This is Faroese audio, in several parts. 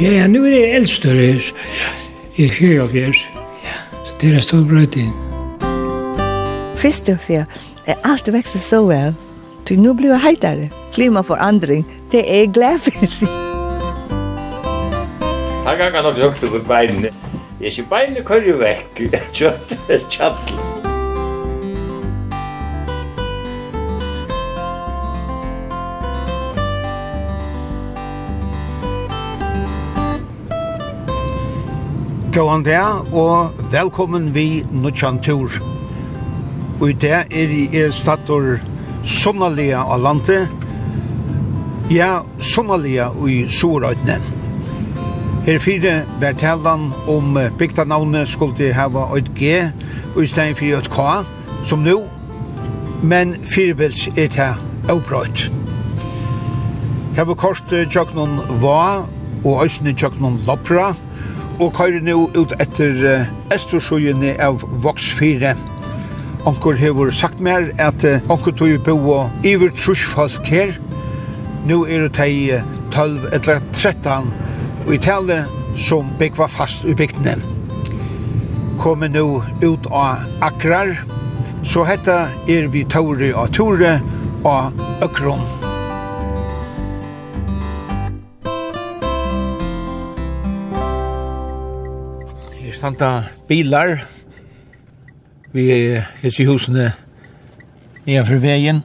Ja, ja, nu är det äldstörre. Jag är fyra av er. Så det är stor brøyting. Fyrst og fyra er alt vekst så vel. Ty nu blir jag hejtare. Klimaforandring, det er jeg glad för. Takk, jag kan också högt på beinene. Jeg er ikke beinene kører jo vekk. Kjøtt, kjøtt. Gåan det, og velkommen vi Nutsjan Tur. Og i det er jeg stator Sonnalia av landet, ja, Sonnalia i Sorøytene. Her fire var talan om bygdanavnet skulle hava et G, og i stedet for et K, som nå. men firebils er det avbrøyt. Her var kort tjøknen Va, og østene tjøknen Lopra, og og køyrer nå ut etter Estersjøene av Voksfire. Onkur hefur sagt mer at onkur tog jo bo iver trusfalk her. Nå er det tei 12 eller 13 og i tale som byggva fast i bygdene. Kommer nå ut av akrar, så hetta er vi tåre og tåre og økron. standa bilar vi er i husene nedenfor veien.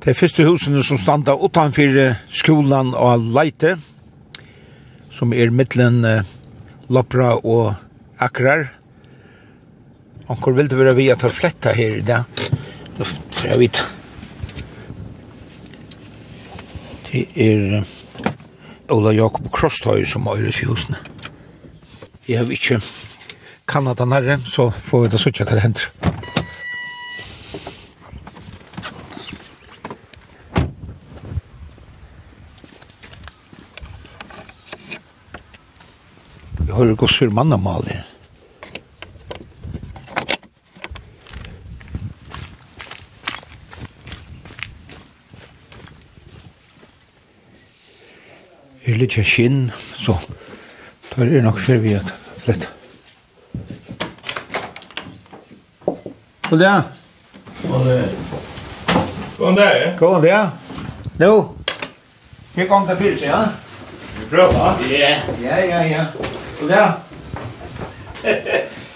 Det er første husene som standa utanfor skolan og leite, som er mittlen Lopra og Akrar. Onkur vil det være vi at har fletta her i dag. Nå tror jeg vidt. Det er Ola Jakob Krosthøy som er i husene. Jeg har ikke Kanada nærre, så får vi da suttje hva det hender. Vi hører gosser mannamaler. Her litt skinn, så tar det nok for vi at Flytt. God dag. God dag. God dag. God dag. Nu. Här kom det pilsen, ja? Vi prövar. Ja. Ja, ja, ja. God dag.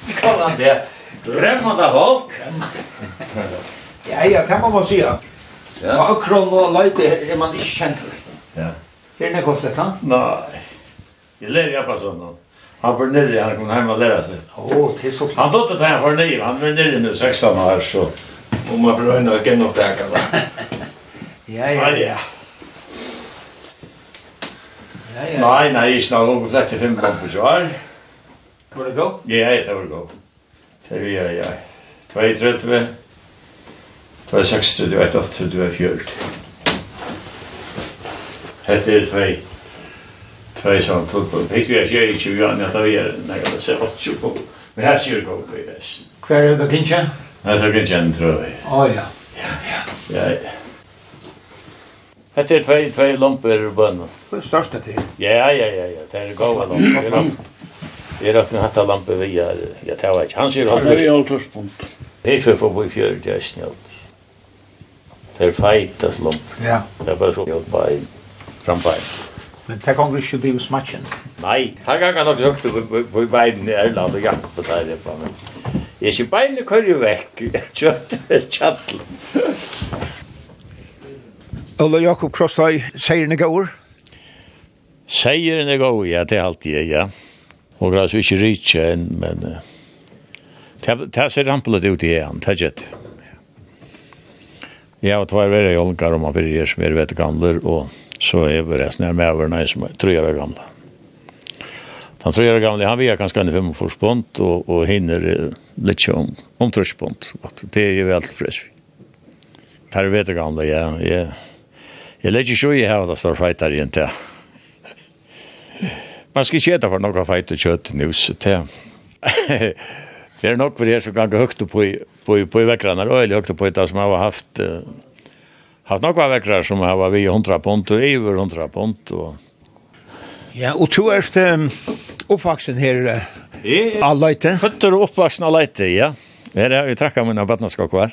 Skål, André. Drömmande folk. Ja, ja, kan man väl säga. Ja. Bakgrund och lite är man inte känd. Ja. Är det något flett, Nei. Nej. Jag lär jag på sånt. Han var nere, han kom hem och lära sig. Åh, det är så Han tog det här för nere, han var nere nu 16 år så. Och man får röjna och genna upp Ja, här Ja, ja, ja. Nei, nei, ikke noe langt flett i fem kampen så her. Var det godt? Ja, det var godt. Det var ja, ja. 2, 3, 2. 2 6 31, 2, 4. Hette er 2 två sånt tog på. Det vet jag inte hur jag när jag är när jag ser åt sig på. Men här ser jag på det. Kvar är det kanske? Nej, så kanske inte tror jag. Åh ja. Ja. Ja. Det är två två lampor i bön. Det största det. Ja, ja, ja, ja. Det är goda lampor. Det är att ni hatta lampor vi är. Jag tar inte. Han ser hållt. Det är hållt stund. Det är för på i fjärde jag snällt. Det är fight as. Ja. Det är bara så jag bara framför. Men det kan ikke bli smatchen. Nei, det kan ikke nok høyt på beiden i Erland og Jakob og der. Men jeg er ikke beiden kører jo vekk. Kjøtt, kjattel. Ola Jakob Krosstøy, sier ni gaur? Sier ni gaur, ja, det er alltid jeg, ja. Og glas vi ikke rikje enn, men... Det ser rampelet ut igjen, det er ikke Ja, og tvær var jolkar om man fyrir som er vet gamler, og så är det resten av mävarna som är tre år gamla. Han tre år gamla, han vet ganska ungefär med förspont och, och hinner lite om, om tröstspont. Det är ju väldigt Det Tar vet jag gamla, ja. Jag, jag lägger ju så i här att jag står fightar igen till. Man ska inte äta för några fight och kött nu, så det Det är nog för det som kan gå högt på i, på i, på i veckorna, eller högt på det som har haft Uh, haft några veckrar som har varit vid 100 pund og over 100 pund og Ja, og två er um, oppvaksen her uh, av Alajte. Fötter oppvaksen av leite, ja. Her Här har jag trackat mina barnaskakvar.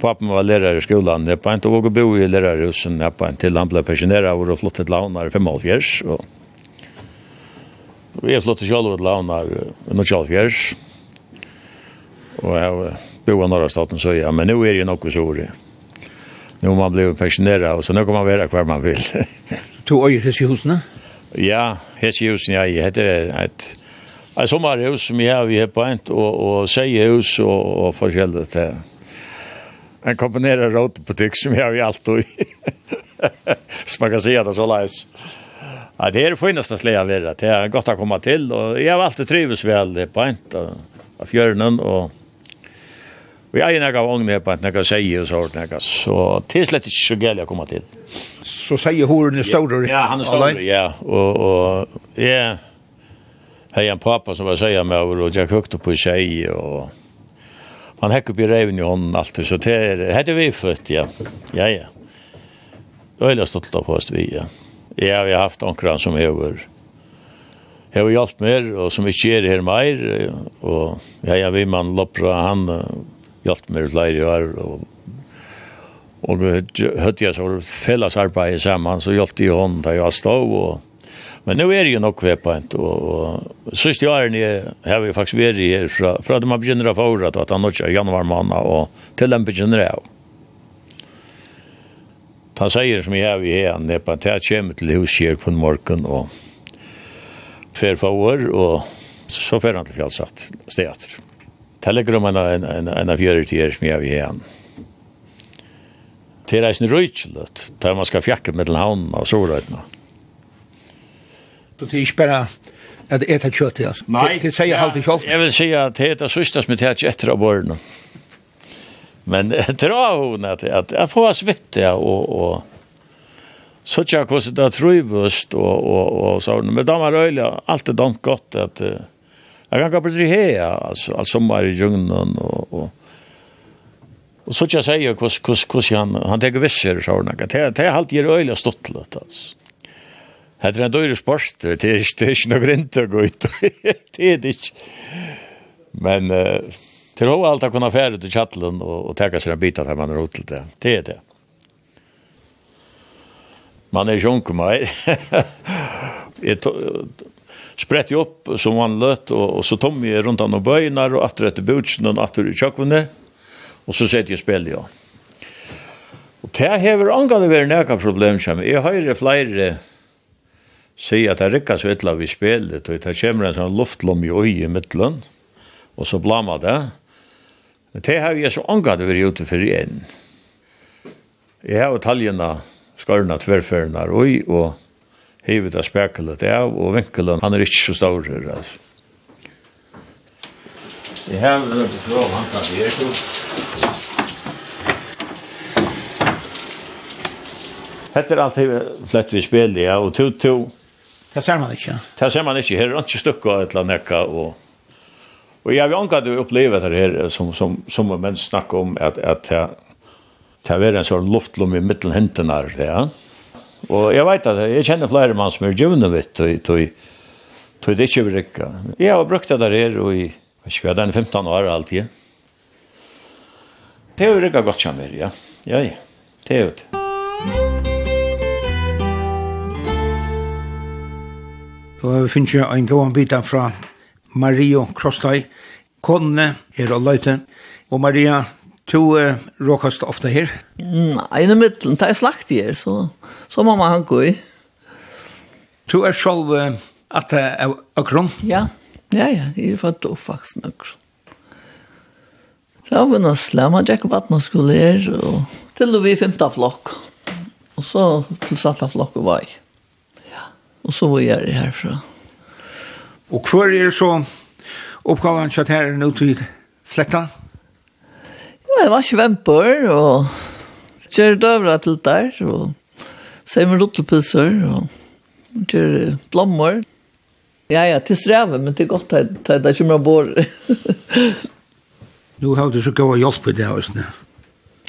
Pappen var lærer i skolan. Jag var til å bo i lærerhusen. Jeg var inte till han ble pensjoneret og flyttat til Launar i 55. og Vi har flyttat själv til Launar i 1954. Och jag bo i Norrastaten så ja, men nu är det ju något så det. Nu har man blivit pensionerad och så nu kan man vara kvar man vill. Du har ju hos husen? Ja, hos husen, ja, jag heter ett Ett sommarhus som jag har vi har på ett och, och sägehus och, och förskället. En kombinerad rådbutik som jag har vi alltid i. som man kan säga det så lajs. Ja, det är det finaste släga vidare. Det är gott att komma till och jag har alltid trivs väl på ett av fjörnen och Vi er en vogn med på at jeg sier og sånt hårdt. Så det er slett ikke så gælig å komme til. Så sier horen er større? Ja, han er større, ja. Og, og jeg har en pappa som var sier med over, og jeg høkte på seg, og han hekk opp i reven i hånden alltid, så det er, det er vi født, ja. Ja, ja. Det er veldig stolt av oss, vi, ja. Ja, vi har haft omkran som hever, Jag har hjälpt mer og som ikke er her mer och jag är vi man loppra han hjälpt med läger år, och och då hade jag så fällas arbete samman så hjälpte jag hon da jag stod och men nu är det ju nog kvar på inte och, och sist jag är ni har vi faktiskt varit här från från de börjar förra att han ikke er januar måned, och till den börjar han sier som jag vi är han är på att jag kommer hos huskjer på morgon och fer för år och så fer han till fjällsatt steater. Det ligger om en, en, en, en av fjører tider som jeg vil igjen. Det er eisen røytseløtt, der man skal fjakke med havnen og solrøytene. Så det er ikke bare at det er kjøtt, altså. Nei, det, sier jeg alltid kjøtt. Jeg vil si at det er det sørste som er etter av borgerne. Men det er hun at, at jeg får svitte og, og så tja hvordan det er trøyvust og, og, og sånn. Men da var det øyelig, alt er dank godt at uh, Jeg kan ikke på her, altså, alt all sommar i djungeln og, og, og så jag säger kus kus han han tar visser så hon att det det halt ger stått litt, altså. Det er en dyr sport, det er ikke, det er ikke noe grint å gå ut. Det er det ikke. Men uh, til å alt till att fære til kjattelen og, og chattlen seg en bit av det man är ute det. Det er det. Man er är sjunker mer sprett upp som han løt, og, og så tom jeg rundt han og bøyner, og atter etter bøtsen, og atter i kjøkkenet, og så sette jeg spillet, ja. Og det hever angående vært nækka problem, kjem. Jeg høyre flere sier at det rikker så etter vi spiller, og det kommer en sånn luftlom i øye i midtelen, og så blama det. Det har jeg så angående vært ute for igjen. Jeg har jo taljene, skarna, tverrførene, og, og hevet av spekulet av, og vinkelen, han er ikke så stor, altså. Jeg har vært til å han kan det, ikke? Hette er alltid flett vi spiller, ja, og to, to. Det ser man ikke. Det ser man ikke, her er ikke stykket av et eller annet, og... Og jeg vil anka at du opplever det her, som, som, som menn snakker om, at, at det er en sånn luftlom i middelen hentene her, det, ja. Og jeg vet at jeg kjenner flere mann som er djevne mitt, og tog, tog det ikke vil rikke. Jeg har brukt det der her, og jeg vet ikke hva, den 15 år alltid. Det er jo rikket godt kjemmer, ja. Ja, ja. Det er jo det. Og vi finner jo en god bit fra Mario Krostai. Konene er og løyte. Og Maria Du uh, råkast ofte her? Nei, i middelen, det er slagt her, så, så må man gå i. Du er selv uh, at det er akron? Ja, ja, ja, jeg er født og oppvaksen akron. Så har vi noe slem, han tjekker vattnet skulle her, og til og vi femte flokk. Og så til satte flokk og vei. Ja, og så var jeg herfra. Og hva er det så oppgaven til at her er nå til fletta? Ja. Ja, det var svemper, og kjører døvra til der, og sier med rottlepisser, og kjører blommer. Ja, ja, til streve, men til godt her, til det mer bor. Nå har du så gav hjelp i det, også.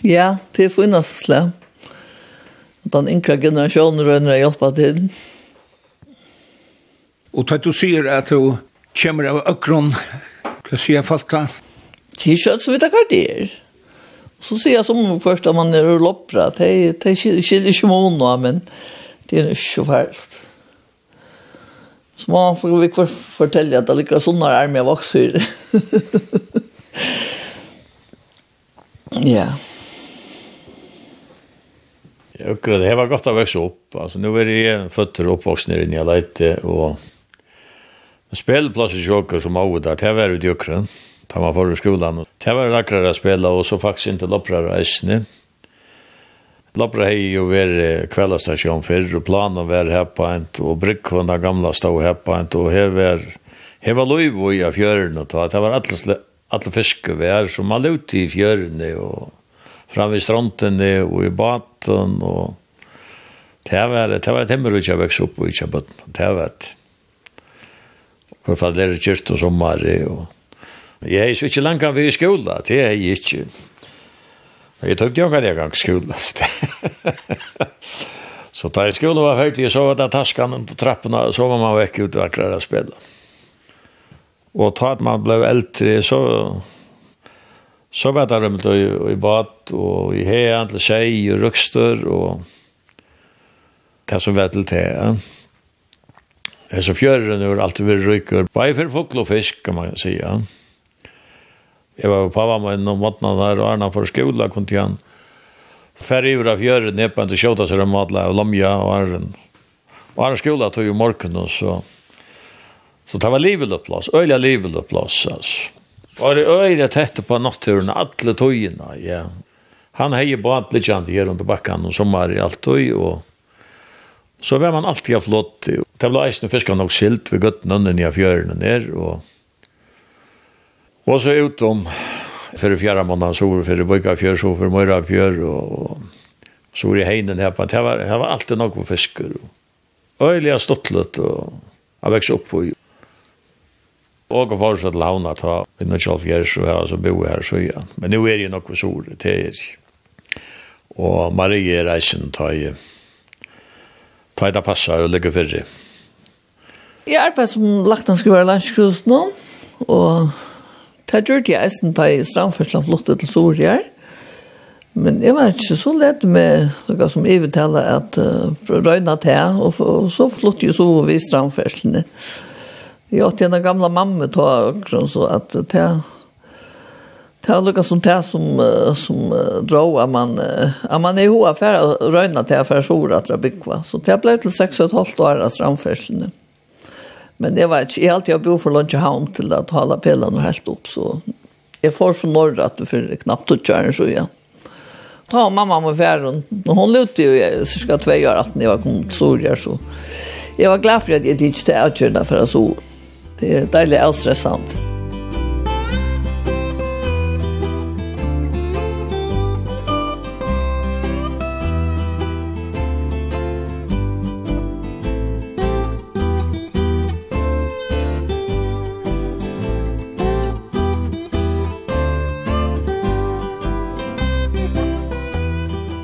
Ja, til å finne seg slem. At den yngre generasjonen rønner hjelpa til. Og til du sier at du kommer av økron, hva sier folk da? Det er ikke så vidt akkurat det er. Så ser jag som nog först att man är och lopprar. Det är skiljer sig mot men det är inte så färdigt. Så man får vi kvar fortälja att det ligger sådana arm jag vaxar. ja. Ja, det här var gott att växa upp. Alltså, nu är det fötter och uppvuxna i Nya Leite och spelplatser i Sjöker som har varit där. Det här var ute i Ukraina da man var i skolan. Det var akkurat å spille, og så faktisk ikke lopprare reisene. Lopra har jo vært kveldestasjon før, og planen var en, og brykkvånda gamle stod her på en, og her var, her var lov i fjøren, og det var alle, alle fiske er, som man lot i fjørene, og fram i strontene, og i baten, og det var, det var et himmel ikke vekst opp, og ikke bøtten, det var et, for hvert det er kjørt og sommer, og Jeg er ikke langt ved i skolen, det er jeg ikke. Og jeg tok jo ikke en gang skolen. så da jeg skolen var ferdig, så var det taskan under trappene, så var man vekk ut og akkurat å spille. Og da man ble eldre, så så var det rømt i, i bad, og i hean til seg, og røkster, og det som var til te. Det er så fjørene har alltid vært rykker. Bare for folk og fisk, kan man si, ja. Jeg var på pappa med noen måtene der, og Arna for skola kom til han. Færre iver av fjøret nedpå en til kjøta seg om alle, og Lomja og Arren. Og Arna skola tog jo morgen, og så... Så det var livet plass, øyla livet plass, altså. Og det øyla tett på natturen, alle togene, ja. Han heier bad litt kjent her under bakken og sommer i alt tog, og så var man alltid flott. Det ble eisen fiskene nok silt ved gutten under nye fjørene ned, og Och så utom för fjärra månaden så var för bygga fjör så för mörra fjör och så var det heinen här på det var det var alltid något på fiskar och öliga stottlet och jag växte upp på och var så att launa ta i några fjär så här så bo här så ja men nu är det ju något så det är och Marie reisen tar ju tar det passa och lägger för sig Jag arbetar som lagt en landskrust nå, og Det gjorde jeg eisen da i Strandførsland flottet til Sorier. Men jeg var ikke så lett med noe som jeg vil tale at uh, røyna til, og, og så flott jeg så vi i Strandførsland. Jeg åtte en gamle mamma ta og så at det Det er lukka som det som, som uh, drar at man, uh, at man er hoa å røyne til affæra sora til å bygge. Så det ble til 6,5 år av stramferslene. Men det var ikke, jeg alltid har bo for lunch havn til at hala pelene helt opp, så jeg får så norr at det fyrir knappt å kjøre så ja. Ta mamma med færen, og hun lute jo, jeg cirka tve år at jeg var kommet til Soria, så jeg var glad for at jeg ikke til å avgjørende for å så det er deilig avstressant. Musikk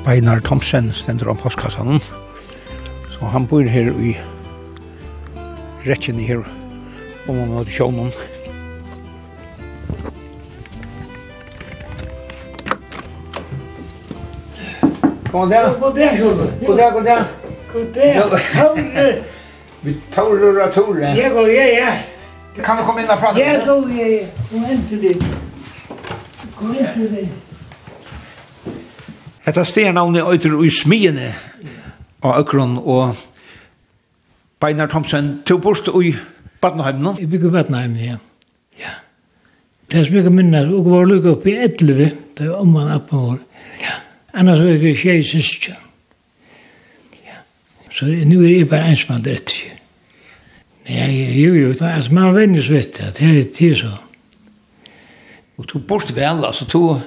Einar Thomsen stendur om postkassan. Så han bor her i rettjen her om man har sjånen. God dag. God dag, Jorgen. God dag, god dag. God dag. Tore. Vi Tore og Tore. Ja, god, ja, ja. Kan du komme inn og prate med deg? Ja, god, ja, ja. Kom inn til deg. Kom inn til deg. Hetta sternavnet øyter i smiene av Økron og Beinar Thomsen, to borst i Badenheim nå? I bygger Badenheim, ja. Ja. Det er så mye minnet, og var lukket opp i 11, det var om man appen vår. Ja. Annars var det ikke jeg syskja. Ja. Så nu er jeg bare ensmann rett. Nei, jo, jo, altså man vennes vet det, det er så. Og to bort vel, altså, to...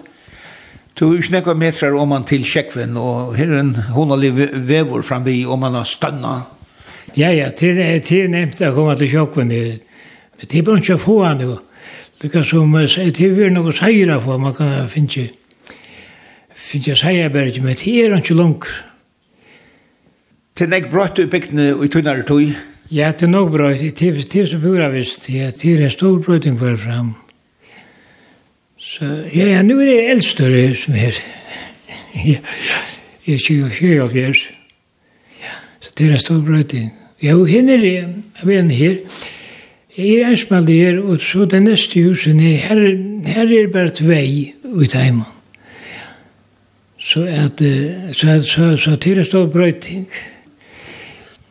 Du er ikke nekva metrar om man til Kjekven, og her er en hånalig vevor framvi om man har stønna. Ja, ja, det er nevnt å komme til Kjekven Men Det er bare ikke å få han jo. Det er som, det er vi noe seira for, man kan finne ikke, finne ikke seira bare ikke, men det er ikke langt. Til nek brøtt du bygdene i tunnare tog? Ja, det er nok brått. Det er så pura visst, det er en stor brøyting for fram. Ja. Så ja, ja, nu er det eldstørre som er. ja, jeg er 24 av fjers. Ja, så det er en stor brøyting. Ja, og henne er jeg jeg vet her. Jeg er ensmald her, og så det neste huset er, her, her er bare et vei ut hjemme. Så at, så at, så, så det er en stor brøyting.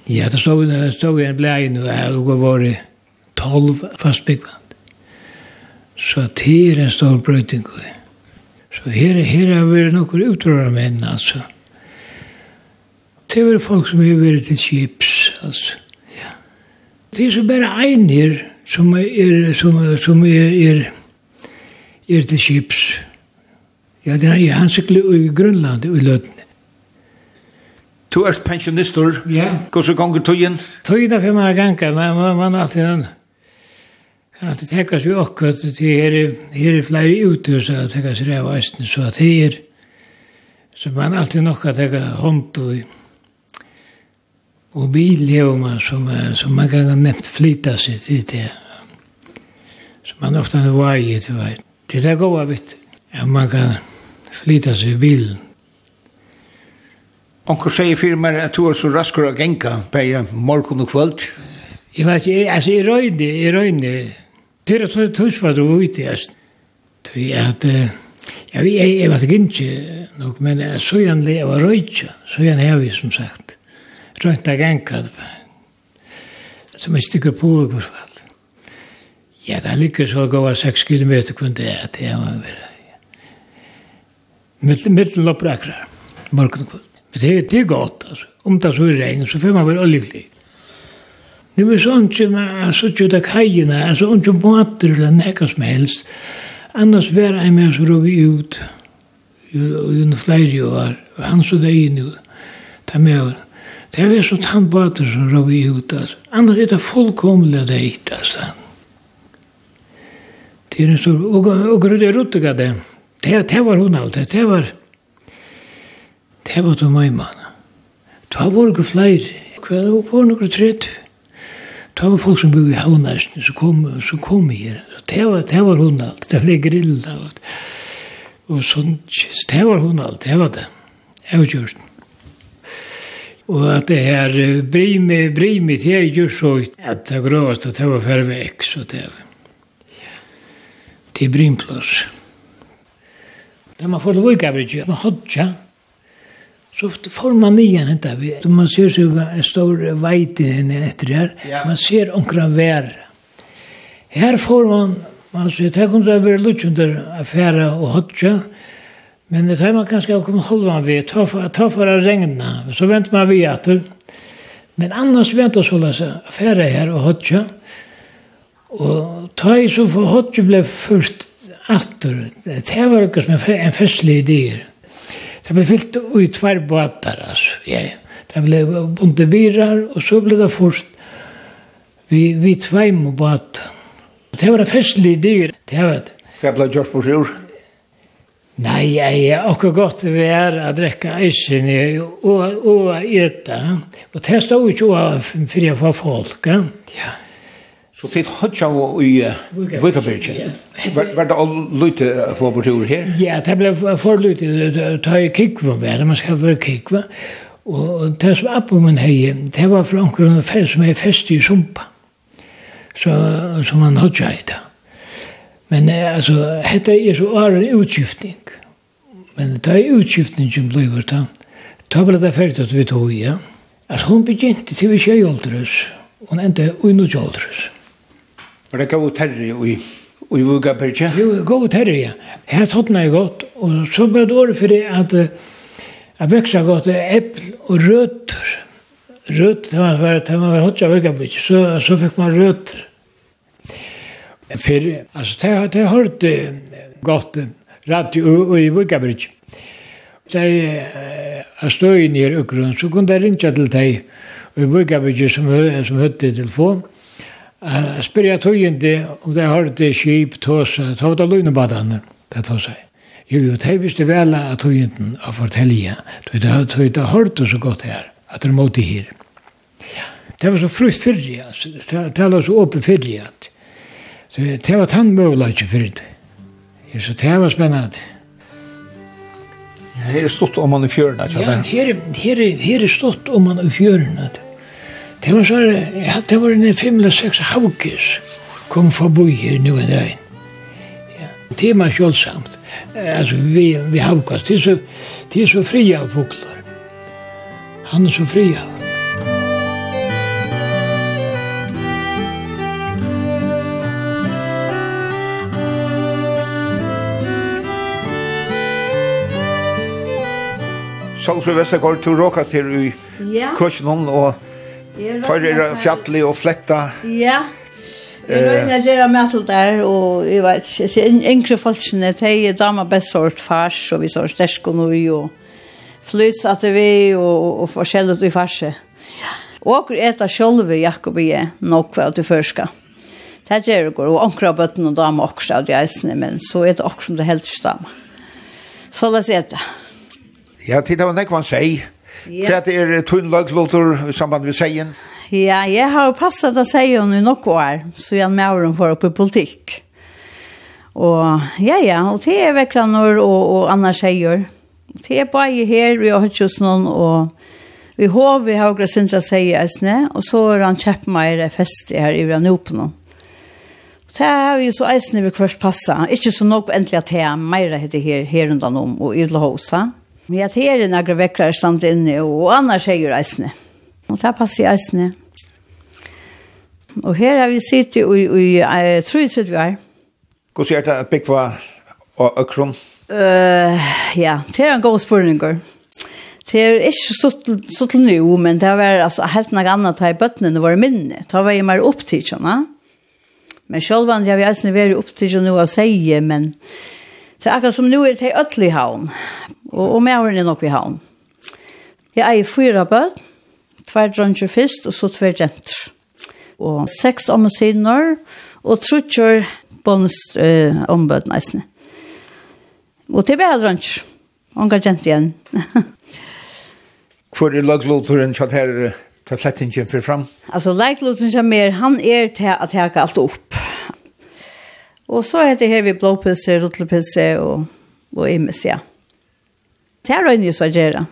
Ja, det stod, det stod i en blei nu, og det var 12 fastbyggvann. Så det er en stor brøyting. Så her, her har vært noen utrørende menn, altså. Det er folk som har vært til chips, altså. Ja. Det er så bare ein her som er, som, som er, er, er til chips. Ja, det er han sikkert i Grønland, i Løtene. Du er pensjonister. Ja. Hvordan ganger tøyen? Tøyen er for meg ganger, men man har alltid en annen at det tekas vi okkur at det er, her er flere uthus at det tekas rev eisne, så at det er så man alltid nok at teka hånd og og bil hever man som, som man kan nemt flyta seg til det så man ofta er vei til vei det er goa vitt ja man kan flyta seg i bilen Onkur sier fyrir meg at du er så raskur å genga på morgun og kvöld. Jeg vet ikke, altså i røyne, i røyne, Det er så tøy tøy var du ute jeg Tøy at ja vi er var det ikke nok men så igjen det var røyja, så igjen har vi som sagt. Rønt av ganka. Som er stykker på i hvert fall. Ja, det ligger så gav av seks kilometer kun det er det er vel. Mitt mitt lopprakra. Morgen kvöld. Men det är det gott alltså. Om det så er regn så får man være oljeklig. Nu är så inte, alltså inte kajerna, alltså inte båter eller något som helst. Annars var jag med så rov ut i en flera år. Han så det in nu. Ta med Det var så tandbåter som rov ut. Alltså. Annars är det fullkomliga det hit. Alltså. Det är en stor... Och, och det ruttiga det. Det var hon alltid. Det var... Det var då mig man. Det var vore fler. Kvar var några trött. Det var folk som bodde i Havnæsten, så kom, så kom her. Så det var, det var hun alt, det ble grilla. Og, og sånn, det var hun alt, det var det. Jeg var gjort. Og at det her, brimi, brimi, det er gjort så, at det grovast, at det var færre vekk, så det var. Det er brimplass. Det man får lov ikke, man hadde ikke, Så får man nian detta vi. Man ser så en stor vajt inne efter det her. Man ser omkra vær. Här får man, man ser, det här kommer att vara lutsen där affära och hotja. Men det tar man kanske har kommit halvan vid, ta för, ta för å regna. Så väntar man vi etter. Men annars väntar så läsa affära här och hotja. Og ta i så for hotja ble først atter. Det var ikke som en festlig idéer. Det ble fyllt i tvær båtar, altså. Ja, det ble bunte virar, og så ble det først vi, vi tveim og båt. Det var festlig dyr, det var det. Hva ble gjort på sjur? Nei, jeg er akkurat godt vi er å drekke eisen og, og, og ete. Og det stod ikke for å få folk. Ja. Så tid hodja og i Vukabirche. Var det all lute på vår tur her? Ja, det ble for lute. Ta i kikva bare, man skal være kikva. Og det som appen min hei, det var fra omkring fest som er fest i sumpa. Så, som man hodja i det. Men altså, dette er så åren utskiftning. Men det er utskiftning som blir da. Da ble det ferdig at vi tog, ja. At hun begynte til vi tjejolderes. Hun endte uinutjolderes. Ja. Var det god terri i Og i Vuga Berge? Jo, god terri, ja. Her tottene er godt. Og så ble det året for det at jeg veksa godt eppel og røtter. Røtter, det var, det var hotja Vuga Berge. Så, så fikk man røtter. For, altså, det, det hørt godt radio og i Vuga Berge. Da jeg stod inn i Økron, så kunne jeg rinja til deg i Vuga Berge som, som høtte telefon. Uh, spyrja tøyindi om det hørte skip tåsa, ta var det løgnebadane, det tåsa. Jo, jo, det visste vel at tøyindin å fortelja, det har det hørte så godt her, at det måtte her. Ja. Det var så frukt fyrri, det var så åpen fyrri, at det var tann møvlaik fyrri, så det var spennende. Ja, her er stått om man i fjörna, Ja, her, her, her er stått om man i fjøren, det Det var så, ja, det var en fem eller seks haukes kom forbi her nu en dag. Ja. Det er man sjålsamt. Altså, vi, vi haukas. Det er så, det er så fria fugler. Han er så fria. Sjálfur Vestergaard, du råkast her i yeah. kursen og Tar er fjallig og fletta. Ja. Jeg røyner jeg gjør med alt der, og jeg vet ikke, så yngre folkene, de er damer best sort fars, og vi så stersk og noe, og flyts at vi, og, og forskjellig i farse. Og akkur eta sjolve Jakob og jeg, nok hva til førska. Det her gjør det går, og ankra bøtten og damer også av de eisene, men så er det også som det helst damer. Så la oss eta. Ja, tid av nekvann seg. Ja. Hva er tunnlagslåter i samband med seien? Ja, jeg har jo passet av seien i noen år, så jeg med åren for oppe i politikk. Og ja, ja, og det er vekklanor og, og andre seier. Det er bare her, vi har hørt just noen, og vi har vi har greit sindra seier eisne, og så er han kjepp meg fest her i Rannopno. Og det har vi så eisne vi først passa, ikke så nok endelig at jeg mer heter her, her undan om, og i Ylhåsa. Men jeg tar en agre vekkere stand inne, og annars er jo reisende. Og det passer reisende. Og her har vi sittet i, i, i tror jeg vi er. Hvordan er det at Bekva og Økron? Uh, ja, det er en god spørning. Det er ikke stått til nå, men det har vært altså, helt noe annet til bøttene var minne. Da var jeg mer opptidkjønne. Men selv om jeg har vært opptidkjønne og sier, men... Uh, Så akkurat som nå er det ødelig i havn, og, og med er nok i havn. Jeg eier fyra bød, tvær dronjer først, og så tvær jenter. Og seks omsidner, og trutjer bonus uh, ombød nesten. Og til bare drønner, unga jenter igjen. Hvor er lagloturen til at her til flettingen for fram? Altså, lagloturen som er, han er til at jeg alt opp. Og så er det her vi blåpilse, rotlepilse og, og imest, ja. Det er røyne så gjør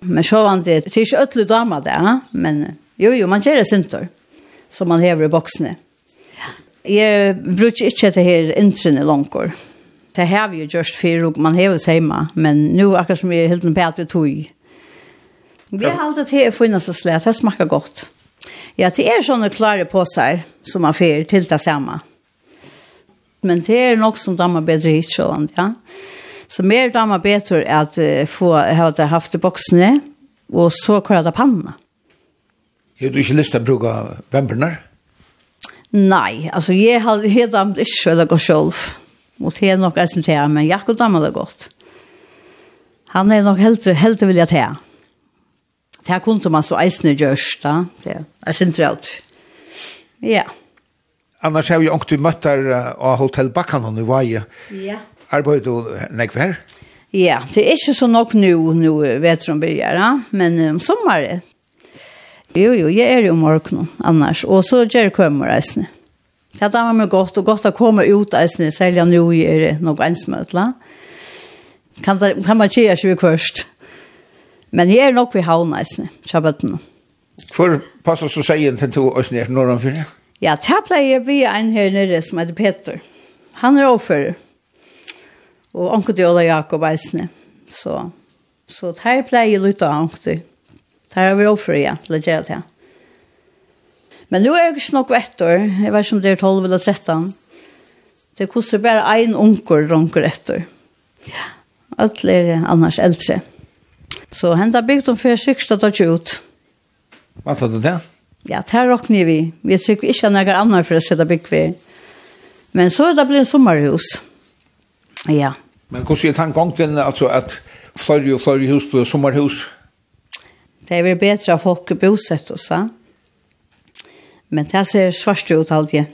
Men så var det, det er ikke ødelig damer der, men jo, jo, man gjør det sintor, som man hever i boksene. Jeg bruker ikke det her intrene langkår. Det har vi jo gjort før, og man hever seg med, men nå akkurat som vi er helt på at vi tog. Vi har alltid til å finne så slett, det smaker godt. Ja, det er sånne klare påser som man får til det samme. Ja men det är nog som dammar bättre hit så ja. Så mer dammar bättre att uh, få ha haft i boksene, och så kvar det panna. Är du inte å bruka vemperna? Nej, alltså jag har helt dammt inte själva gå selv, Och det är nog ens til, men Jakob dammar det gott. Han är nog helt helt vilja til. ta. Det här kunde man så eisne gjørs, da. Det er sentralt. Ja. Yeah. Annars har vi ångt vi møtt her av Hotel Bakkanon i Vaje. Ja. Arbeid du nekve her? Ja, det er ikke så nok nå, nå vet du om byrjar, men om um, sommaren. Jo, jo, jeg er jo morgen annars, og så gjør jeg kommer reisende. Det er damer meg godt, og godt å komme ut reisende, særlig nå er det noe ensmøtla. Kan, det, kan man tjeja seg først. Men jeg er nok ved havn reisende, kjabøttene. Hvor passer så seien til to oss ned nordomfyrre? Ja. Ja, det pleier vi en her nere som heter Peter. Han er overfører. Og onkel til Ola Jakob Eisne. Så, så det her pleier litt av onkel. til. Det her er vi overfører, ja, til å gjøre det. Men nu er jeg ikke nok etter. Jeg vet ikke om det er 12 eller 13. Det koster bare en onkel ronker etter. Ja, alt er annars eldre. Så henda bygd om fyrir syksta da ut. Hva tar du det? ja, det her råkner vi. Vi trykker ikke noen annen for å sette bygg vi. Men så er det blitt en sommerhus. Ja. Men hvordan er tanken altså at flere og flere hus blir sommerhus? Det er vel bedre at folk er bosett oss, da. Men det ser svart ut alltid.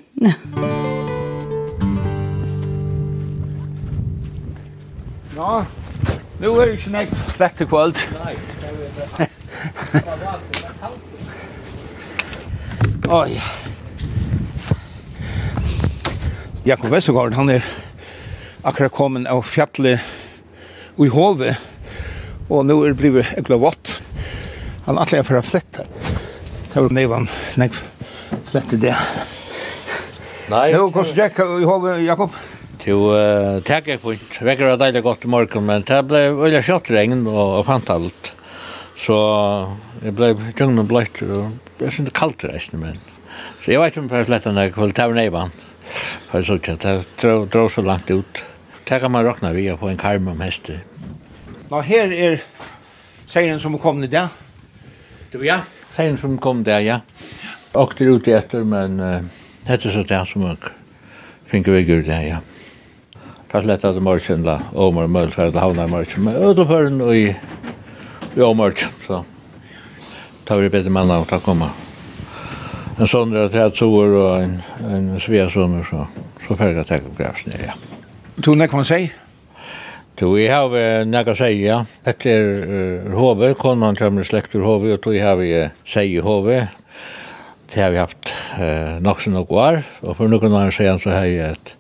ja, nu er det ikke nek slett til kvöld. Nei, det er det. Oj. Jakob Westergaard, han er akkurat kommet av fjallet i Hove, og nå er det blivet ekla vått. Han atler for å flette. Det var nevann, nek flette det. Nei. Nå, hvordan gikk i Hove, Jakob? Jo, takk jeg på, vekker var deilig godt i morgen, men det ble veldig kjøtt regn og fant alt. Så jeg ble tjungen bløtt og det er kaldt reisende, men... Så jeg vet ikke om jeg slett enn jeg kveld tar neivan. For jeg så ikke, det dro så langt ut. Det kan man råkna vi på en karm om hester. Nå, her er seien som kom ned, ja? Du, ja. Seien som kom der, ja. Åkte ut etter, men hette så det som jeg finner vi gud der, ja. Fast lett at det morgen, da, og og møll, for det havner morgen, og morgen, og morgen, og morgen, og morgen, ta vi bättre manna att komma. En sånn er tre sår og en, en svea sommer så, så ferdig at jeg och grävs ned, ja. Tog när kan man säga? Du, vi har eh, några säga. Efter uh, HV, konan kommer släkt ur og tog då har vi uh, seg i HV. Det har vi haft uh, nok som nok var, og for noen annen sedan så har jeg et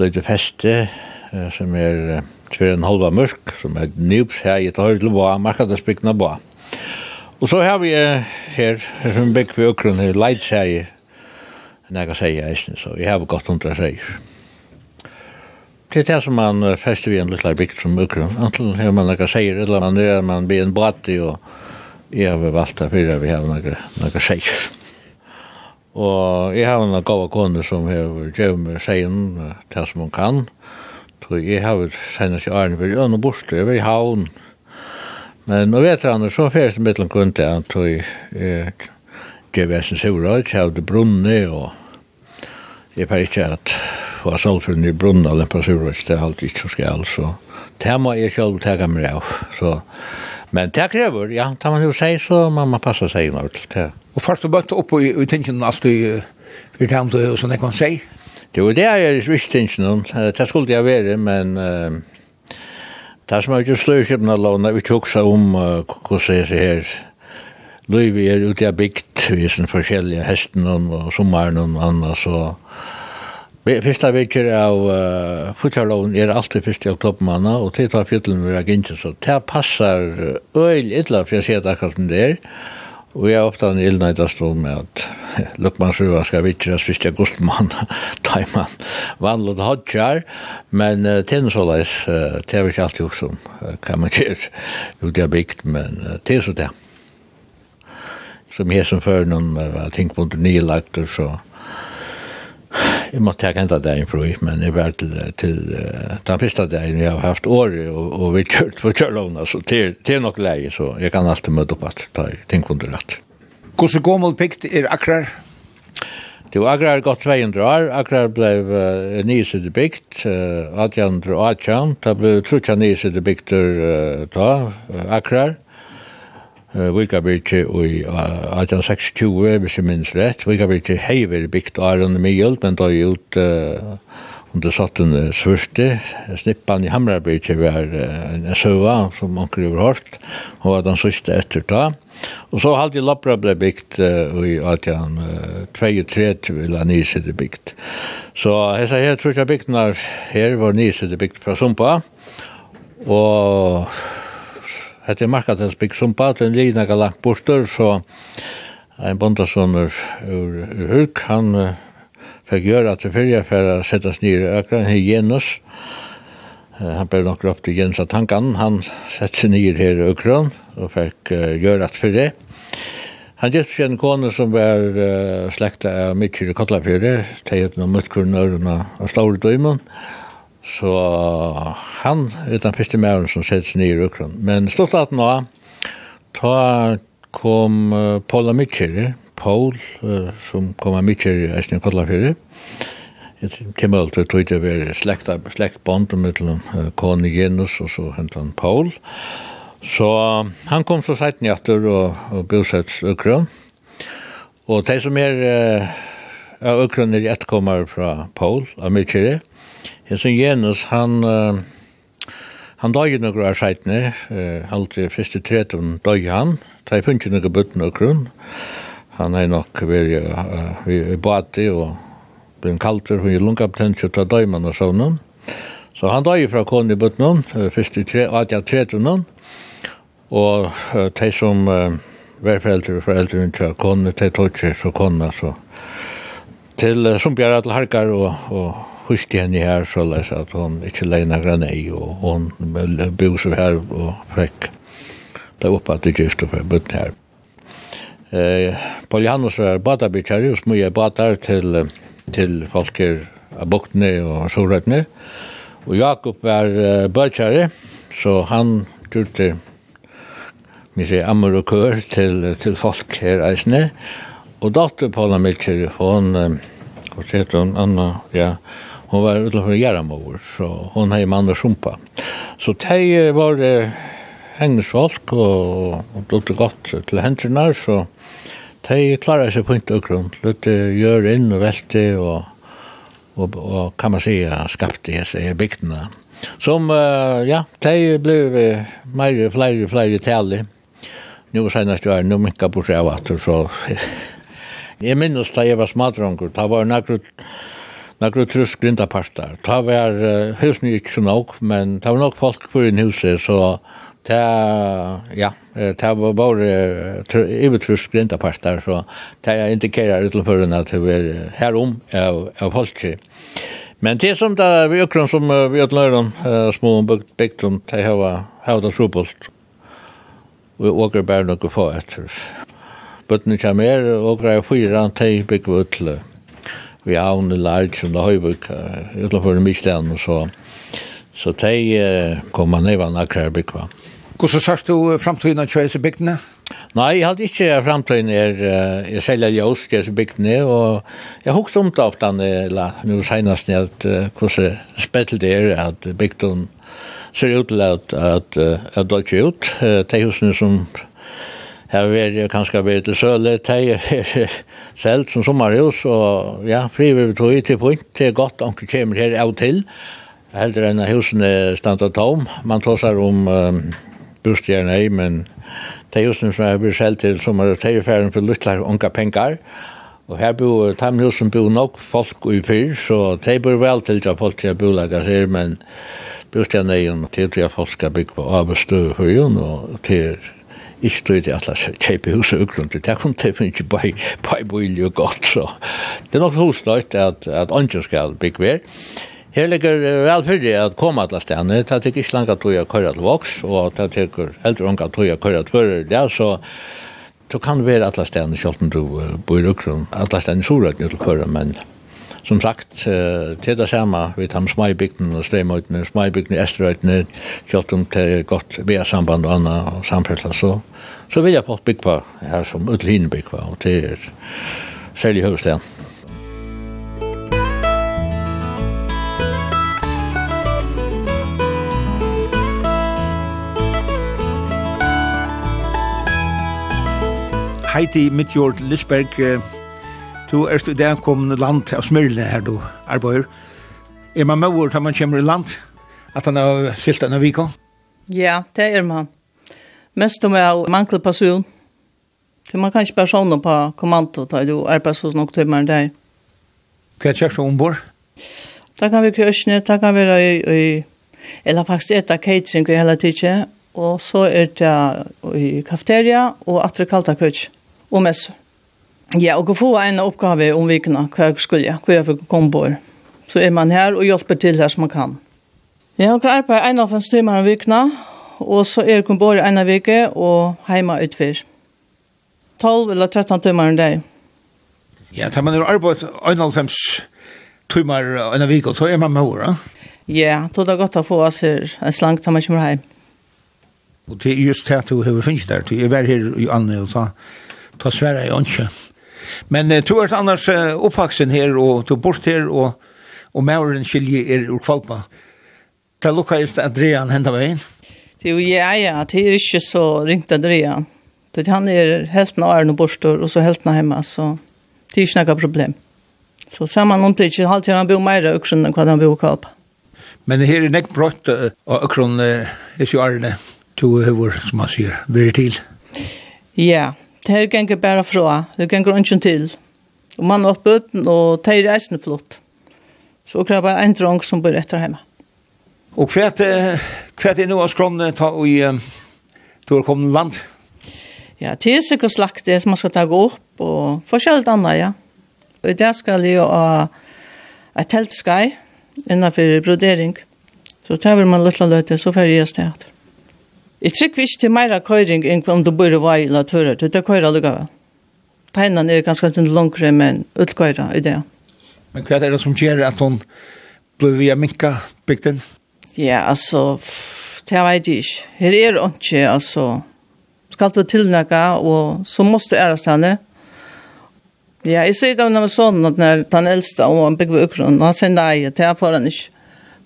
lite feste uh, som er uh, tvär en halva mørk, som er nybs her i ett hörd till Boa, marknadsbyggna Boa. Og så har vi her, her som bygg vi økron her, leidseier, enn jeg kan seie eisen, så vi har gått hundra seier. Det er det som man fester vi en lilla bygd som økron, antall her man nekka seie, eller man er man blir en bati, og jeg har valgt det fyrir vi har noen seier. Og jeg har en gava kone som har gjøv med seien, det som hun kan, så jeg har senest i arne, vi er jo noe borste, vi er i havn, Men nå vet han, så fyrst i middelen grunn til han tog GVS-en Sivrøy, kjavde brunne, og jeg per ikke at få salgfrun i brunna den på Sivrøy, det er alltid ikke så skal, så det må jeg selv tega meg av, så Men det krever, ja, tar man jo seg, så må man passa seg inn til det. Og først du bøtte opp i utingen alltid, for det er om du, som jeg kan seg? Det var det jeg er i utingen, det skulle jeg være, men Uh, Det som er ikke styrkjøpene lovene, vi tok seg om hvordan jeg ser her. Løyvi er ute av bygd, vi er sånn forskjellige hesten og sommeren og annet, så Fyrsta vekker av uh, futsalån er alltid fyrst av toppmanna, og til tar fjötlen vi er ikke, så det passar øyl illa, for jeg ser det akkurat som det er. Og jeg er ofte en ildnøyda stod med at Lukmannsrua skal vittres hvis jeg gustmann, da man vandlet hodjar, men uh, tinn såleis, uh, det er ikke alltid jo som uh, kan man gjøre ut av bygd, men uh, det så det. Som jeg som før noen uh, ting på nye lagter, så Jeg måtte ta enda dagen prøy, men jeg var til, til uh, den første dagen jeg har haft året, og, og vi kjørt for kjørlovna, så det, det er nok leie, så jeg kan alltid møte opp at ta ting under rett. Hvordan gammel pikt er akkurat? Det var akkurat gått 200 år, akkurat ble uh, nysidig bygd, uh, 1818, det ble trutja nysidig bygd uh, da, uh, akrar, uh, Vikabirki i uh, 1826, hvis jeg minns rett. Vikabirki hei veri bygd Aron Mijøld, men da er ut uh, under satten svørste. Snippan i Hamrabirki var en søva som anker overhårt, og var den sørste etter da. Og så halde Lapra ble bygd i 1823, vil ha nysidig bygd. Så hessa her, tror jeg bygdene her var nysidig bygd fra Sumpa, og hette Markatensbygg som baden ligna langt borster, så ein bondasonur ur, hulk, han uh, fikk gjøre at det fyrir for å settes ned i økran, her Jenus, uh, han ble nok opp til Jens av tankan, han sette seg nye her i økran, og fikk uh, gjøre at for det. Han gitt fyrir en kone som var uh, slekta av Mitchell i Kotlafjøret, teget noen mutkurinn og slaur døymon, og Så han er den første mæren som sett seg nye i Rukron. Men slutt at nå, da kom uh, Paula Mitchell, Paul, uh, som kom av Mitchell i Østning Kollafyrir, til alltid tog det være slekt bond med uh, Kone Genus og så hentet han Paul. Så han kom så sent njatter og, og bosett Ukron. Og de som er uh, av Ukron er etterkommer fra Paul, av Mitchell, Hesen Jenus, han, uh, han døg jo noen av skjeitene, uh, alltid første treten døg han, ta i funnet noen bøtten og grunn. Han er nok veri uh, i bati og blir kalter, hun er lungabetent, og ta døg man og sånn. Så han døg fra kone i bøtten, uh, første tre, at jeg treten han, og uh, de som uh, var foreldre, og foreldre, ikke kone, de tog ikke så kone, så til uh, som bjerg alle harkar og, og huske henne her, så les at hun ikke leina granei, og hun bygde seg her og fikk det opp at det gift for bøtten her. Eh, Paul Janus var badabitjar, og smuje badar til, til folker av buktene og sorøtene. Og Jakob var uh, bøtjari, så han gjorde vi sier ammer og kør til, til folk her eisne. Og datter Paula Milcher, hun, hva sier hun, Anna, ja, Hon var utanför Jaramor, så hon hade man og sumpa. Så det var eh, engelsfolk och, och det gott till händerna så de klarade sig på inte och grund. gjør gör in och og, och, och, och kan man säga skapte sig i bygderna. Som, uh, ja, de blev uh, mer, flere, flere tali. Nu senast jo er nu mycket på sig av att så... Jag minnes da jeg var smadrongur, da var nekkur nakru trus grinda. Ta var uh, husni ikke så nok, men ta var nok folk for i huset, så ta, ja, ta var bare ivetrusk grinda partar, så ta indikerar utenføren at det var her herom av, av folk. Men det som da vi økron som vi øtløyron uh, små bygdom, ta hava hava da trobult. Vi åker bare noe få etter. Bøttene kommer, her, og greier fyra, ta bygg vi vi har en lærk som det har og Høybuk, utenfor Mykland, og så, så de kom man ned av akkurat bygva. Hvordan sørst du fremtiden av kjøyse bygdene? Nei, jeg hadde ikke fremtiden er, jeg selger ljøs kjøyse bygdene, og jeg har også omtatt den, eller nå senest, at hvordan spettel det er at bygden ser ut til at, at, at det er ut, de husene som Her er det kanskje vært til søle, teier er selv som sommerhus, og ja, friver vi tog i til punkt, det er godt, om anker kommer her av til, heldre enn husene stand standa tom, man tåsar om um, bostjerne i, men de husene som er blitt selv til sommerhus, teier ferden for luttlar unge penger, Og her bor de husene bor nok folk i fyr, så de bor vel til at folk skal bo laga seg, men bostjerne i, til at folk skal bygge på avstøy og til ikke tror jeg at jeg kjøper huset og grunn til. Det kunne jeg ikke bare bare bolig og godt. Så. Det er nok hos nøyt at, at andre skal bygge ved. Her ligger vel for det at komme alla stedene, det er ikke langt at du er køyra til voks, og det er ikke eldre unga at du er køyra til før. det så du kan være alla stedene, selv om du bor i Ukron, alla stedene så rett til køyra, men som sagt, uh, til det samme vi tar med smaibygden og streimøytene, smaibygden i Esterøytene, kjølt om til godt VIA-samband og annet og samferdsel, så, så vil jeg på bygge her som utlin bygge og til er særlig høvestaden. Heidi Midjord Lisberg, uh Du er i dag kommende land av Smyrne her du arbeider. Er man med ord man kommer i land? At han har silt denne viko? Ja, det er man. Mest om jeg mangler person. For man kan ikke personer på kommando da du arbeider så nok til meg der. Hva er kjørst ombord? Da kan vi kjørsne, da kan vi i, i eller faktisk eta catering i hele tiden. Og så er det i kafeteria og atre kalta kjørs og messer. Ja, og få en oppgave om vikene, hver skulle, hver komme på. Så er man her og hjelper til her som man kan. Ja, og på en av fem timer om vikene, og så er kombor en av vike og heima utfyr. 12 eller 13 timer om dag. Ja, tar man er arbeid en av fem timer en av vike, så er man med året. Ja, tog det er godt å få oss her en slank til man kommer hjem. Og det er just det du har finnet der. du er vær her i Anne og ta, ta svære i åndsjø. Men eh, du er annars uh, oppvaksen her, og du er bort her, og, og mauren skilje er ur kvalpa. Ta lukka just Adrian henda veien? Det er jo ja, ja, det er ikke så ringt Adrian. Det han er helten av Arne Borstor, og så helten av hjemme, så det er ikke noe problem. Så saman om det ikke alltid han bor mer av økron enn hva han bor kvalpa. Men her er nekk brått av økron, er ikke Arne, to høver, som han sier, blir til. Ja, yeah det her ganger bare fra, det ganger ikke til. Og man har bøten, og det er reisende flott. Så det er bare en drang som bor etter hjemme. Og hva er det nå av skrånene ta i, du har kommet land? Ja, det er sikkert slakt det som man skal ta opp, og forskjellig annet, ja. Og der skal jeg ha et teltskai innenfor brodering. Så tar vi man litt løte, så får jeg stedet. Jeg trykker ikke til mer køyring enn om du bor i vei eller tørre. Du tar køyre lukka. Peinan er ganske litt langere, men utkøyre i det. Men hva er det som gjør at hun ble via minka bygden? Ja, altså, det vet jeg ikke. Her er det ikke, altså. Skal du tilnække, og så måste du æres henne. Ja, jeg sier det når jeg sånn at når den eldste, og han bygger ukron, han sier nei, det er foran ikke.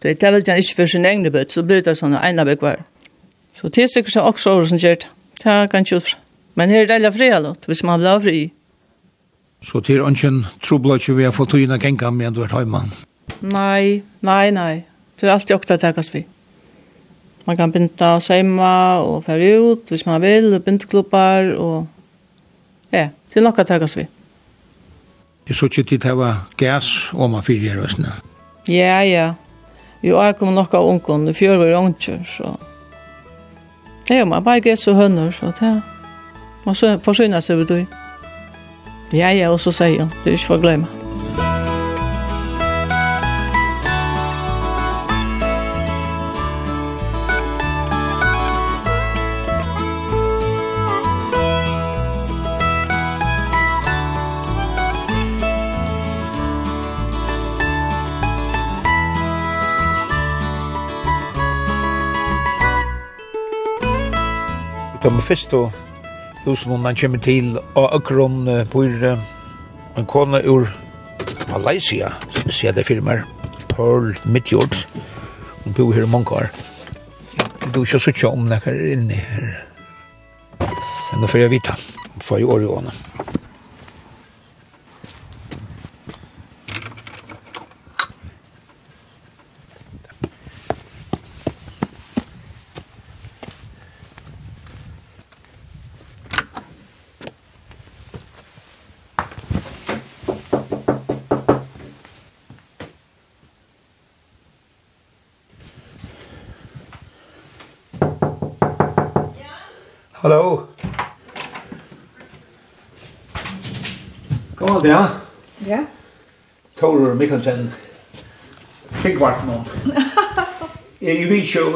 Det er vel ikke for sin egne bøtt, så blir det sånn en av bygger Så det er sikkert også året som gjør det. Det er ganske utfra. Men her er det alle fri, eller? Hvis man blir fri. Så det er ikke en trobla ikke vi har fått tøyene genga med du er hjemme? Nei, nei, nei. Det er alltid åkta tekast vi. Man kan binda og seima og fære ut hvis man vil, og bindeklubbar og... Ja, det er nokka tekast vi. Jeg så ikke til det var gas og man fyrir i røsene. Ja, ja. Vi er kommet nokka ungen, i fjør var ungen, så... Det Ja, man bare gæt og hønner, så det er. Man så forsyner seg ved du. Ja, ja, og så sier han, det er ikke for å glemme. De første husene han kommer til av Økron bor en kone ur Malaysia, som vi ser det firmer, Pearl Midjord. Hun bor her i mange år. Du er ikke så tjå om det er inne her. Men nå får jeg vite. Får jeg året i ånden.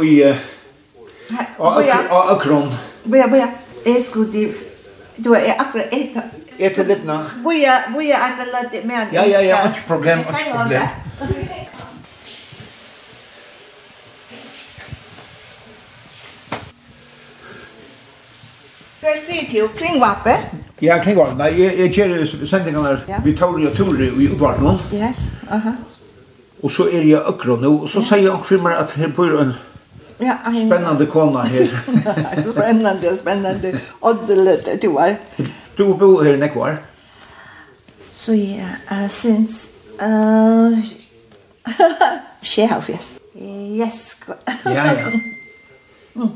i og akron. Boja, boja, jeg skulle di Du er akkurat et... Et litt nå. Boja, boja, at jeg lade med... Ja, ja, ja, ikke problem, ikke problem. Hva sier til kringvappe? Ja, kringvappe. Nei, jeg, jeg kjer sendingene ja. vi tar og turer i utvart nå. Yes, aha. Uh -huh. Og så er jeg akkurat nå, og så sier jeg for meg at her bor en... Ja, ein... Spennende kona her. spennende, spennende. Oddelet, du er. Du bor her i Nekvar? Så ja, uh, since... Uh, she have, yes. Yes. ja, ja. Mm.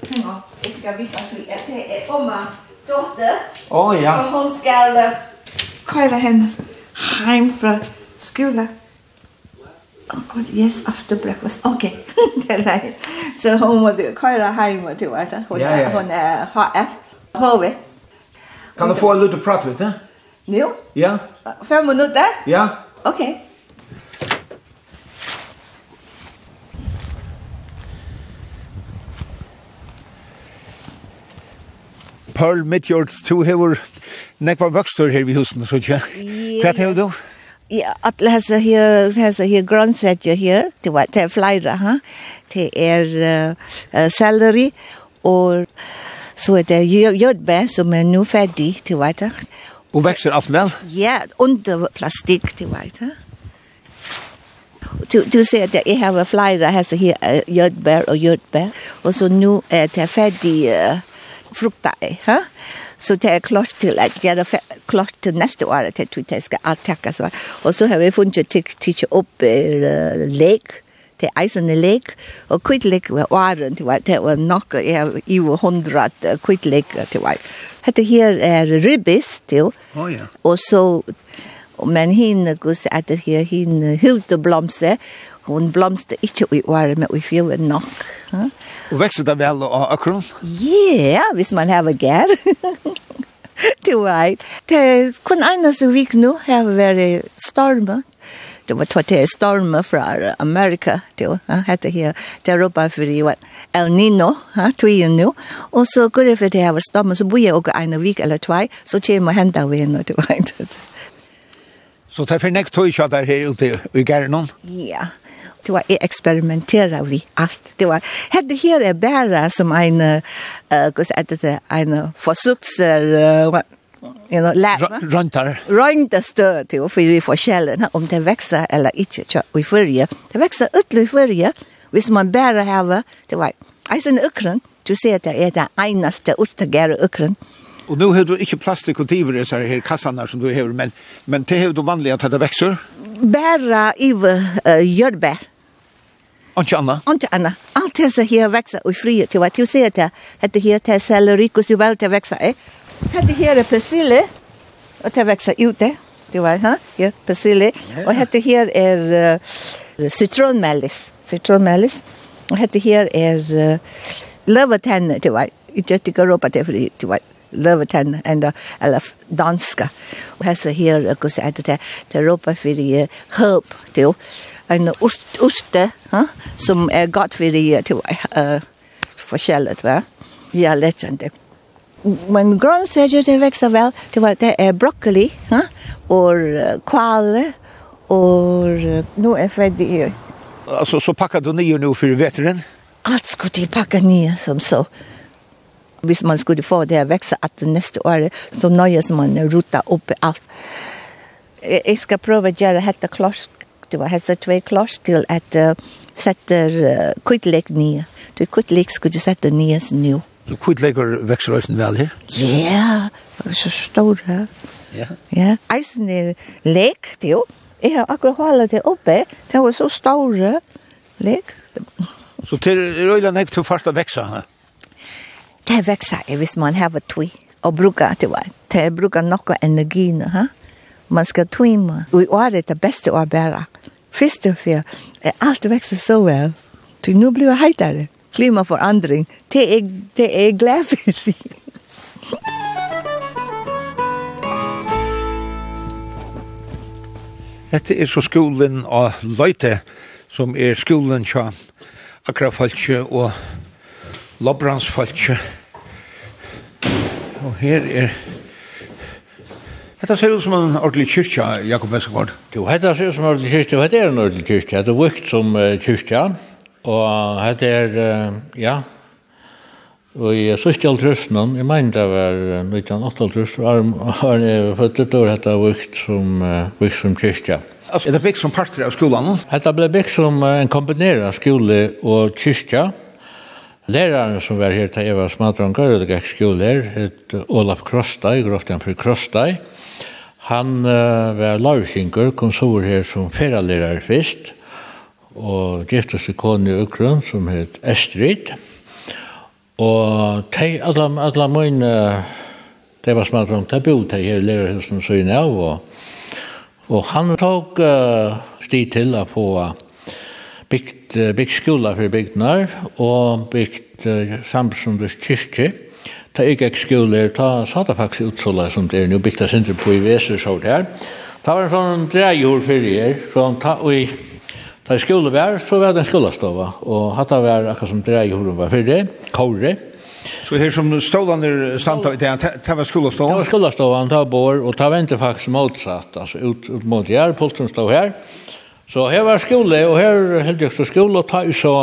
Ja, jag ska veta att du er till Oma dotter. Å, oh, ja. hun skal uh, köra henne heim fra skolen oh god, yes, after breakfast, okay. det er det. Så hun må du køyre hjemme til vet du. hun, ja, ja. hun er HF, HV. Kan du få en liten prat med det? Jo. Ja. Fem minutter? Ja. Okay. Pearl Midjord, du hever nekva vokstur her i husen, så ikke? Hva hever du? Ja. At hesa her, hesa her grøntsager her, det var det flere, ha. Det er uh, selleri og så er det jordbær som er nå ferdig, det vet det. Og vekser alt vel? Ja, under plastikk, det vet det. Du, du ser at jeg har flere hesa her uh, jordbær og jordbær, og så nå er det ferdig uh, frukter, ha. Så det er klart til at jeg er klart til neste år at jeg tror jeg skal attakke så. Og så har vi funnet til å tikke opp uh, lek, til eisende lek, og kvittlek var åren til meg, det var nok, jeg i var hundra kvittlek til meg. Hette her er ribbis til, oh, ja. og så, men henne at det her, henne hylte blomse, hon blomste ikke i året, men i fjorden nok. Og vekste det vel av akron? Ja, yeah, hvis man har gær. du vet. Det kun eneste vik nå har vært stormet. Det var tatt til stormer fra Amerika. Det var hette her. Det er oppe for det var El Nino, ha, tøyen nå. Og så går det for det her var stormer, så bor jeg også en vik eller tvei, så kommer jeg hentet vi nå, du vet. Så det er for nekt tog kjøtt der her ute i Gernon? Ja, det var jeg eksperimenterer vi allt Det var, hette här är bara som en, eh uh, hva heter det, en forsøkser, uh, you know, lära. Röntar. Röntar stöd till och för vi får om det växer eller inte i förrige. Det växer ytterligare i förrige. Hvis man bara har det var Eisen Ukren, du ser att det är det enaste utgära Ukren. Och nu har du inte plastik och tiver i så här kassarna som du har, men, men det har du vanliga att det växer? Bara i uh, jordbär. Anke Anna? Anke Anna. Allt det här växer i frihet. Du ser att det här sellerikos i världen växer. Eh? Hette her er persille, og det vekser ute. Du var, ha? Ja, persille. Ja. Og hette her er uh, citronmelis. Citronmelis. Og hette her er uh, løvetenne, du var. Jeg ikke råpa det, fordi du var løvetenne, enda, eller danska. Og hette her, og så er det det råpa for høp, du. En ost, oste, ha? som er godt for uh, forskjellet, va? Ja, lettjende. Ja men grönsaker det växer väl det var det är broccoli, va? Och kål och nu är färdig. Alltså så packar du ner nu för vetren. Allt skulle de packa ner som så. Hvis man skulle få det vekse at det neste år så nøyes man å rota upp allt. Jeg skal prøve å gjøre dette klart. Det var hessa två klart till att uh, sätta uh, kvittlägg nye. Du kvittlägg skulle sätta ner nu. Så Kvittleger vekser øysen vel her? Ja, det er så stor her. Ja. Ja, eisen er lek, det jo. Jeg har akkurat holdt det oppe. Det var så store lek. Så til røyla nek til fart å vekse her? Det veksa er hvis man har tui og bruka det var. Det bruka nokka energi nu, ha? Man skal tuima. Og i år året det beste å bæra. Fyrst og fyr, alt veksa så vel. Så nu blir det heitere klimaforandring, det er, det er glad for. Hette er så skolen av Løyte, som er skolen tja Akrafaltje og Lobransfaltje. Og her er Hetta ser ut som en ordentlig kyrkja, Jakob Eskegård. Jo, hetta ser ut som en ordentlig kyrkja, og hetta er en ordentlig kyrkja. Hetta er vukt som kyrkja. Og hette er, uh, ja, og i sørste altrøsnen, jeg mener det var 1908 altrøsnen, har jeg født ut over dette vikt som, vikt som kyrkja. Altså, er det bygd som parter av skolen? Hette ble bygd som en kombinera skole og kyrkja. Læreren som var her til Eva Smadrongar, det gikk skole her, het Olaf Krostai, groften for Krostai. Han uh, var larsingur, kom så her som feralerer først og gifte seg kone i Ukrun, som het Estrid. Og de, alle, alle mine, de var smalt rundt, de bo de her lærerhusen søgne av, og, og han tok uh, sti til å få bygd, bygd skola for bygdnar, og bygd uh, samsunders kyrkje. Ta ikke ek skole, ta sata faktisk utsola som det er nu bygda sindri på i Veser, så det her. Ta var en sånn dreigjord fyrir her, så ta og i Da jeg skole var, så var det en skolastova, og hatt av var akkurat som dreig horen var fyrre, kåre. Så her som stålan er stand av, det, det var skolestovan? Det var skolestovan, det bor, og tar var faktisk motsatt, altså ut, ut mot her, pulten stod her. Så her var skole, og her held jeg så skole, og ta i så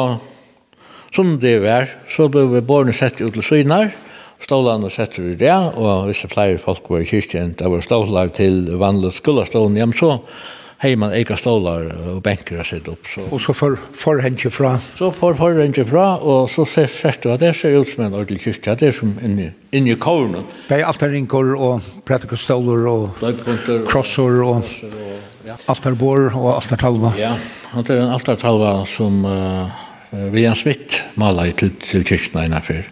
som det var, så ble vi borne sett ut til synar, stålan og sett ut i det, og hvis det flere folk var i kyrkjen, det var stålar til vanlig skolestovan, ja, men så hej man äger stolar och bänkar sig upp så. Och så för för hänge fra. Så för för hänge fra och så ser sett att det ser ut som en ordentlig kyrka det är som inne inne i kornen. Bei altarrinkor och predikostolar och krossor och ja. altarbor och altartalva. Ja, det är en altartalva som uh, William Smith malade till till kyrkan innanför.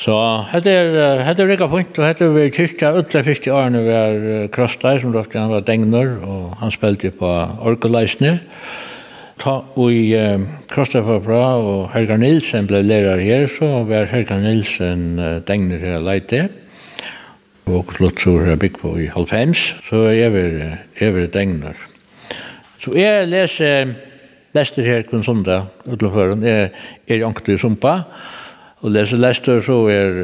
Så hette er hette rika punkt og hette vi kyrkja utle fyrst i årene vi er Krostlei som råkte han var dengner og han spilte på orgeleisner ta og i um, bra og Helga Nilsen ble lærer her så var Helga Nilsen uh, dengner her leite og slutt så er bygg på i halvfems så er vi, er vi dengner så jeg leser Lester her kun sondag utleføren er, er i anktur sumpa og Og leser Lester så er,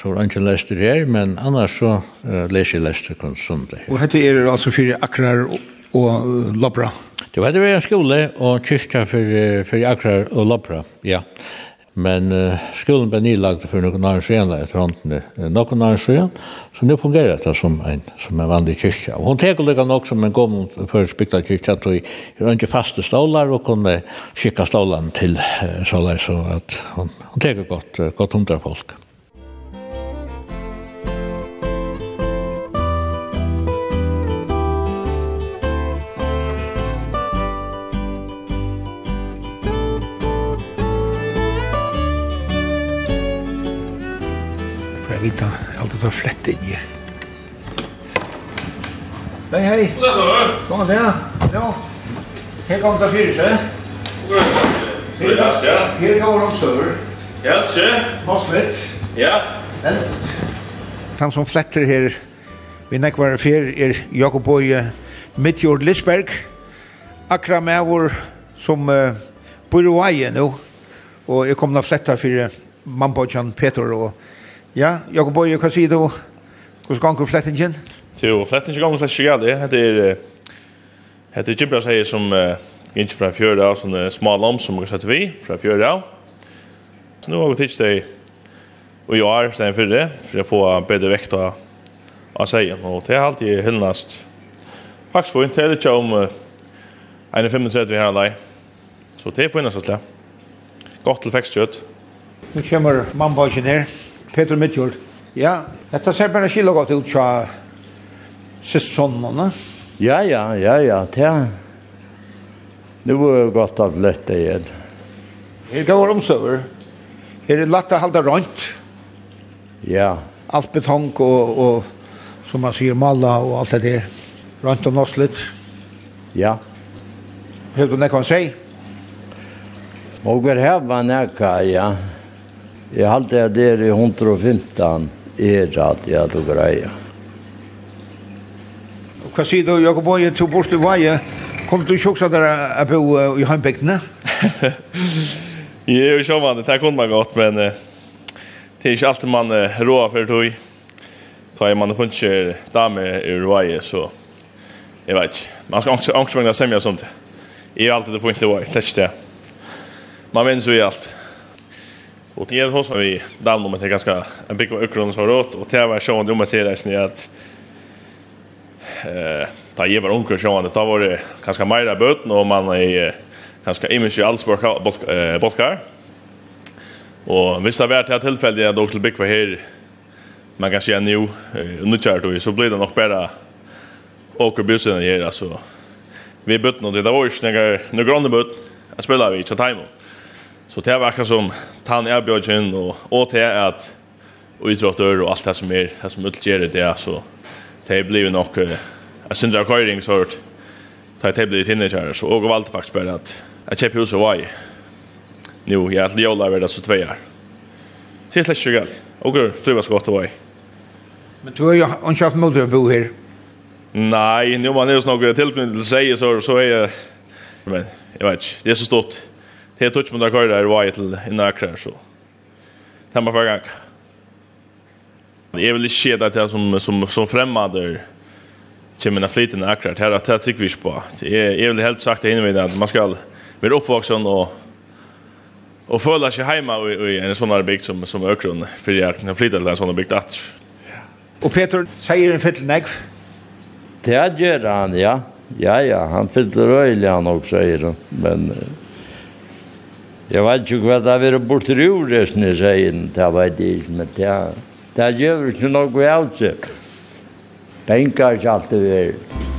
så er ikke Lester her, men annars så uh, leser jeg Lester konsumte. Og dette er altså for akrar og, og lopra? Det var det var en skole og kyrkja for, for akrar og lopra, ja. Men uh, skolen ble nilagt for noen annen skjøn etter hånden. uh, Noen annen skjøn, så nå fungerer det som en, som en vanlig kyrkja. Og hun teker lykke nok som en gommel for spikta kyrkja, at hun ikke faste stålar og kunne skikka stålene til uh, så at hun, hun teker godt, uh, godt hundra folk. vita alt det var flett inn i. Hei, hei. Kom og se. Ja. Her kom det fyrir seg. Her går de større. Ja, tjø. Hosslet. Ja. Vent. Han som fletter her vi nekvar fer er Jakob Boje Midtjord Lisberg. Akra med vår som uh, bor i Vaje nå. Og jeg kom til å flette for mannbåtjan Peter og Ja, Jakob Boye, hva sier du? Hvordan ganger flettingen? Jo, flettingen ganger flettingen gale. Det er Det er Gibra sier som uh, ikke fra fjøret av sånne små lam som man kan sette vi, fra fjøret av. Så nå har vi tids deg og jeg er stedet fyrre, for å få bedre vekt av, av seg. Og det er alltid hyllnast. Faktisk for, det er ikke om uh, 1.35 her alai. Så det er for innast alt det. Godt til fekstkjøtt. Nå kommer mannbøkken her. Peter Midtjord. Ja, dette ser bare skille godt ut fra sesonene. Ja, ja, ja, ja, det Nu er det godt at lette igjen. Her går omsøver. Her er lett å halda rønt. Ja. Alt betong og, og som man sier, malla og alt det der. Rønt og nosslet. Ja. Hør du nekva han sier? Og vi var nekka, ja. Ja. Jeg halte jeg der i 115 er at jeg tog greia. Hva sier du, Jakob Boje, to bort i veie? Kom du sjoksa der jeg bo i Heimbygdene? Jeg er jo sjåmann, det kunne man godt, men uh, det er ikke alltid man uh, råa for tog. Da er man funnet ikke dame i veie, så jeg vet ikke. Man skal angstvengne semja sånt. Jeg er alltid funnet i veie, det er ikke det. Man vinner så i alt. Ja. Och det är hos vi damn om det ganska en big ökron så rått. Och det var så om att det är snä att eh ta ge var onkel sjön det var det ganska mera böten och man är ganska image i alls bolkar. Och visst har varit det tillfället jag då skulle big här. Man kan se nu nu kör då så blir det nog bättre åker bussen här alltså vi bötten och det. Var ju snägare nu grande böt spelar vi i time. Så det var akkurat som tann erbjørgen og, og til at idrotter og alt det som er, det som utgjør det, så det blir nok uh, jeg synes det er køyring, så det det blir tinnig kjære, så og valgte faktisk bare at jeg kjøper huset var i. Nå, jeg er til jævla ved det så tvei her. Så jeg slett ikke galt. Og jeg tror jeg skal godt var i. Men du har jo ikke haft mot å bo her? Nei, nå man er jo snakket tilknyttet til seg, så, så er jeg... Men, jeg vet ikke, det er så stort. Det tog man där kvar där var till i akra så. Tämma för gång. Det är väl shit att som som som främmande kommer att flyta en akra här att det tycker vi på. Det är väl helt sagt inne med att man ska vara uppvuxen och och føla sig hemma i, i en sån här bygd som som Ökron för jag kan flytta till en sån här bygd att. Och Peter säger en fettel negv Det gör han, ja. Ja, ja, han fyller öjlig han också, säger han. Men Jeg vet ikke hva det er bort i resten i seien, det vet jeg ikke, men det, det gjør ikke noe av seg. Penger er ikke alltid vært.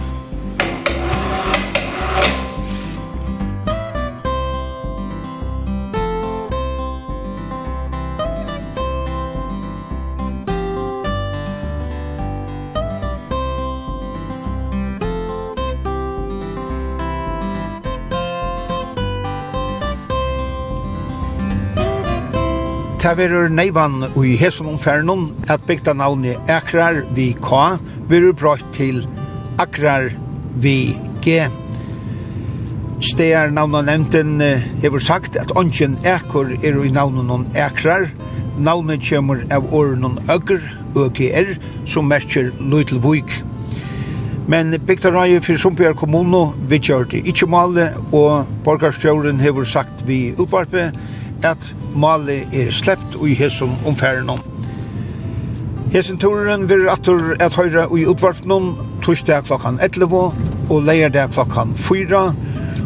Ta verur neivan ui hesson omfernon at bygda navni Akrar vi K verur brått til Akrar vi G. Stegar navna nevnten hefur sagt at ongen Akor er ui navnen on Akrar. Navnet kjemur av åren on Øgr, ÖGR, som merker Luitelvuik. Men bygda rai fyrir Sumpjar kommunu vidgjør det ikkje male, og borgarstjøren hefur sagt vi utvarpe at maler er sleppt og i hesum omfæren om. Hesen turen vil atur at høyra i utvarpnum torsdag klokkan 11 og leierdag klokkan 4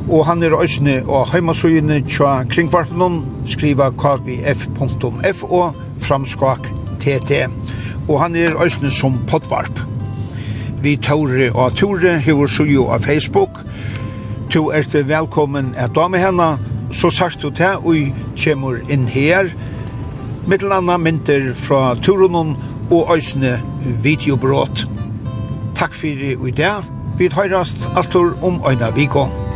og han er òsne og heimasøyene tja kringvarpnum skriva kvf.fo framskak tt og han er òsne som podvarp. Vi tåre og tåre hever sujo av Facebook. Tu er velkommen at dame henne så sagt du til, og kommer inn her, Mittelanna mynter fra turunnen og øysene videobrot. Takk fyrir i dag, vi høyrast alt om øyna vikon.